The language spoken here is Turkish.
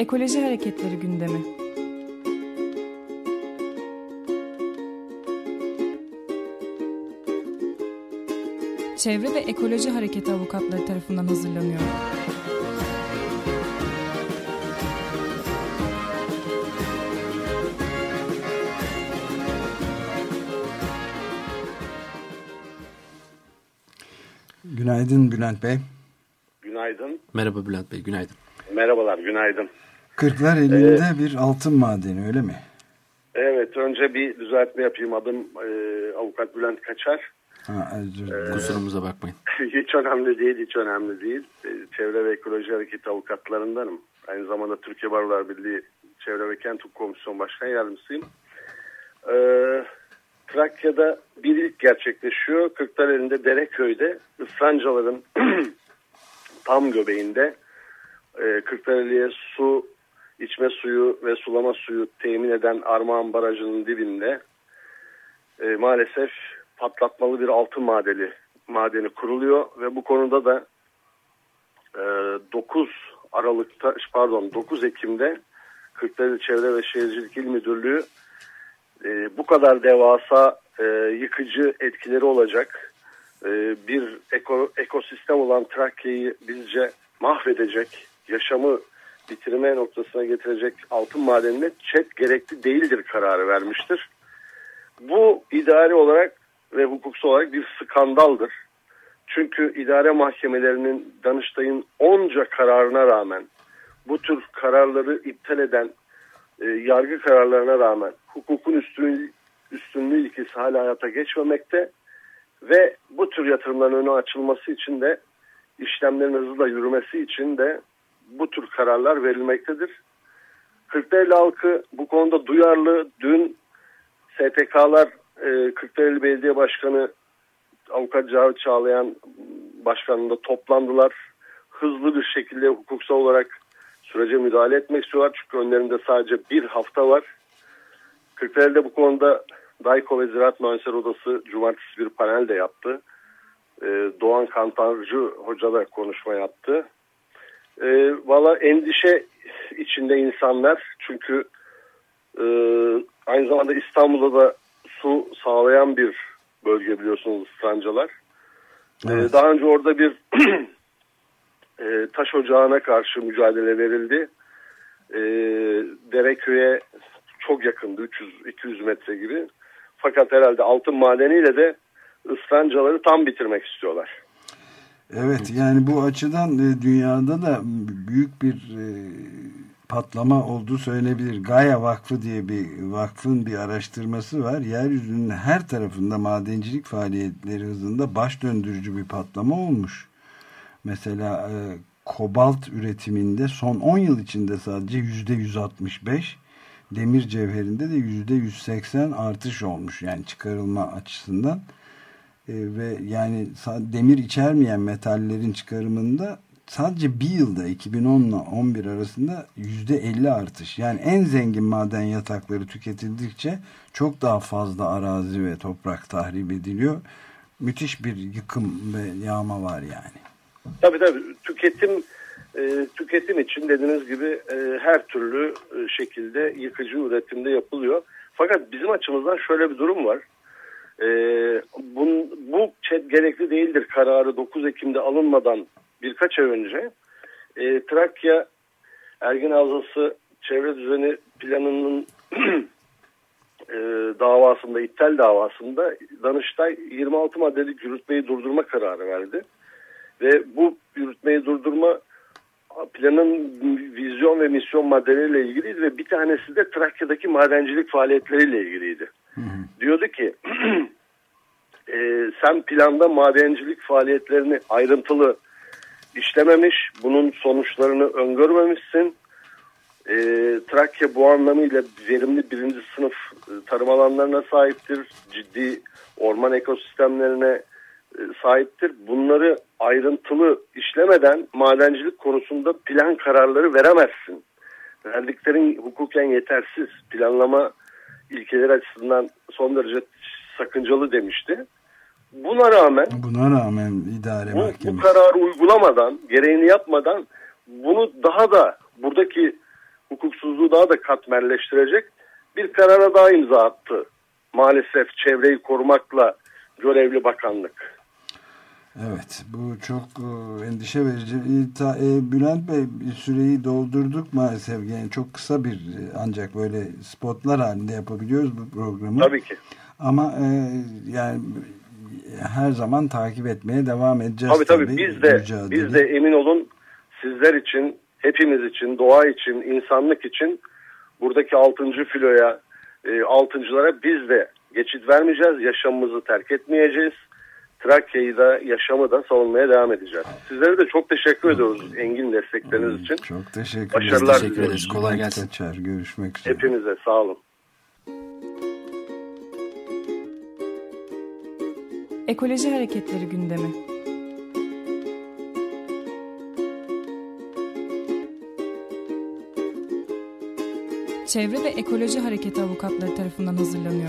Ekoloji Hareketleri gündemi. Çevre ve Ekoloji Hareketi avukatları tarafından hazırlanıyor. Günaydın Bülent Bey. Günaydın. Merhaba Bülent Bey, günaydın. Merhabalar, günaydın. Kırklar elinde ee, bir altın madeni öyle mi? Evet, önce bir düzeltme yapayım. Adım e, Avukat Bülent Kaçar. Ha, ee, Kusurumuza bakmayın. hiç önemli değil, hiç önemli değil. E, Çevre ve Ekoloji Hareketi avukatlarındanım. Aynı zamanda Türkiye Barolar Birliği Çevre ve Kent Hukuk Komisyon Başkan Yardımcısıyım. Ee, Trakya'da bir ilk gerçekleşiyor. Kırklareli'nde Dereköy'de ısrancaların tam göbeğinde e, Kırklareli'ye su, içme suyu ve sulama suyu temin eden Armağan Barajı'nın dibinde e, maalesef patlatmalı bir altın madeni, madeni kuruluyor ve bu konuda da e, 9 Aralık'ta pardon 9 Ekim'de Kırklareli Çevre ve Şehircilik İl Müdürlüğü e, bu kadar devasa e, yıkıcı etkileri olacak e, bir eko, ekosistem olan Trakya'yı bizce mahvedecek, yaşamı bitirme noktasına getirecek altın madenine çet gerekli değildir kararı vermiştir. Bu idari olarak ve hukuksal olarak bir skandaldır. Çünkü idare mahkemelerinin Danıştay'ın onca kararına rağmen bu tür kararları iptal eden e, yargı kararlarına rağmen hukukun üstün, üstünlüğü ilkesi hala hayata geçmemekte ve bu tür yatırımların önü açılması için de işlemlerin hızla yürümesi için de bu tür kararlar verilmektedir. Kırklareli halkı bu konuda duyarlı. Dün STK'lar e, Kırklareli Belediye Başkanı Avukat Cavit Çağlayan başkanında toplandılar. Hızlı bir şekilde hukuksal olarak sürece müdahale etmek istiyorlar. Çünkü önlerinde sadece bir hafta var. Kırklareli'de bu konuda Dayko ve Ziraat Mühendisleri Odası cumartesi bir panel de yaptı. Ee, Doğan Kantarcı Hoca da konuşma yaptı. Ee, Valla endişe içinde insanlar çünkü e, aynı zamanda İstanbul'da da su sağlayan bir bölge biliyorsunuz Strancalar. Ee, evet. Daha önce orada bir e, taş ocağına karşı mücadele verildi. E, Dereköy'e çok yakındı 300-200 metre gibi. Fakat herhalde altın madeniyle de ıslancaları tam bitirmek istiyorlar. Evet yani bu açıdan e, dünyada da büyük bir e, patlama olduğu söylenebilir. Gaia Vakfı diye bir vakfın bir araştırması var. Yeryüzünün her tarafında madencilik faaliyetleri hızında baş döndürücü bir patlama olmuş. Mesela e, kobalt üretiminde son 10 yıl içinde sadece %165 demir cevherinde de %180 artış olmuş. Yani çıkarılma açısından ve yani demir içermeyen metallerin çıkarımında sadece bir yılda 2010 ile 11 arasında %50 artış. Yani en zengin maden yatakları tüketildikçe çok daha fazla arazi ve toprak tahrip ediliyor. Müthiş bir yıkım ve yağma var yani. Tabii tabii tüketim e, tüketim için dediğiniz gibi e, her türlü e, şekilde yıkıcı üretimde yapılıyor. Fakat bizim açımızdan şöyle bir durum var. E, bun, bu gerekli değildir kararı 9 Ekim'de alınmadan birkaç ay önce e, Trakya Ergin Havzası Çevre Düzeni Planı'nın e, davasında, iptal davasında Danıştay 26 maddelik yürütmeyi durdurma kararı verdi. Ve bu yürütmeyi durdurma planın vizyon ve misyon maddeleriyle ilgiliydi ve bir tanesi de Trakya'daki madencilik faaliyetleriyle ilgiliydi. Diyordu ki e, sen planda madencilik faaliyetlerini ayrıntılı işlememiş, bunun sonuçlarını öngörmemişsin. E, Trakya bu anlamıyla verimli birinci sınıf e, tarım alanlarına sahiptir. Ciddi orman ekosistemlerine e, sahiptir. Bunları ayrıntılı işlemeden madencilik konusunda plan kararları veremezsin. Verdiklerin hukuken yetersiz. Planlama ilkeleri açısından son derece sakıncalı demişti. Buna rağmen buna rağmen idare bu, mahkemesi bu kararı uygulamadan, gereğini yapmadan bunu daha da buradaki hukuksuzluğu daha da katmerleştirecek bir karara daha imza attı. Maalesef çevreyi korumakla görevli bakanlık. Evet bu çok e, endişe verici. E, Bülent Bey süreyi doldurduk maalesef. Yani çok kısa bir e, ancak böyle spotlar halinde yapabiliyoruz bu programı. Tabii ki. Ama e, yani her zaman takip etmeye devam edeceğiz. Tabii tabii, tabii. biz de mücadele. biz de emin olun sizler için, hepimiz için, doğa için, insanlık için buradaki altıncı filoya, e, altıncılara biz de geçit vermeyeceğiz. Yaşamımızı terk etmeyeceğiz. Trakya'yı da yaşamı da savunmaya devam edeceğiz. Sizlere de çok teşekkür ediyoruz Engin destekleriniz için. Çok teşekkür ederiz. Başarılar teşekkür ederiz. Kolay gelsin. Kaçar. Görüşmek üzere. Hepinize sağ olun. Ekoloji Hareketleri gündemi. Çevre ve Ekoloji Hareketi avukatları tarafından hazırlanıyor.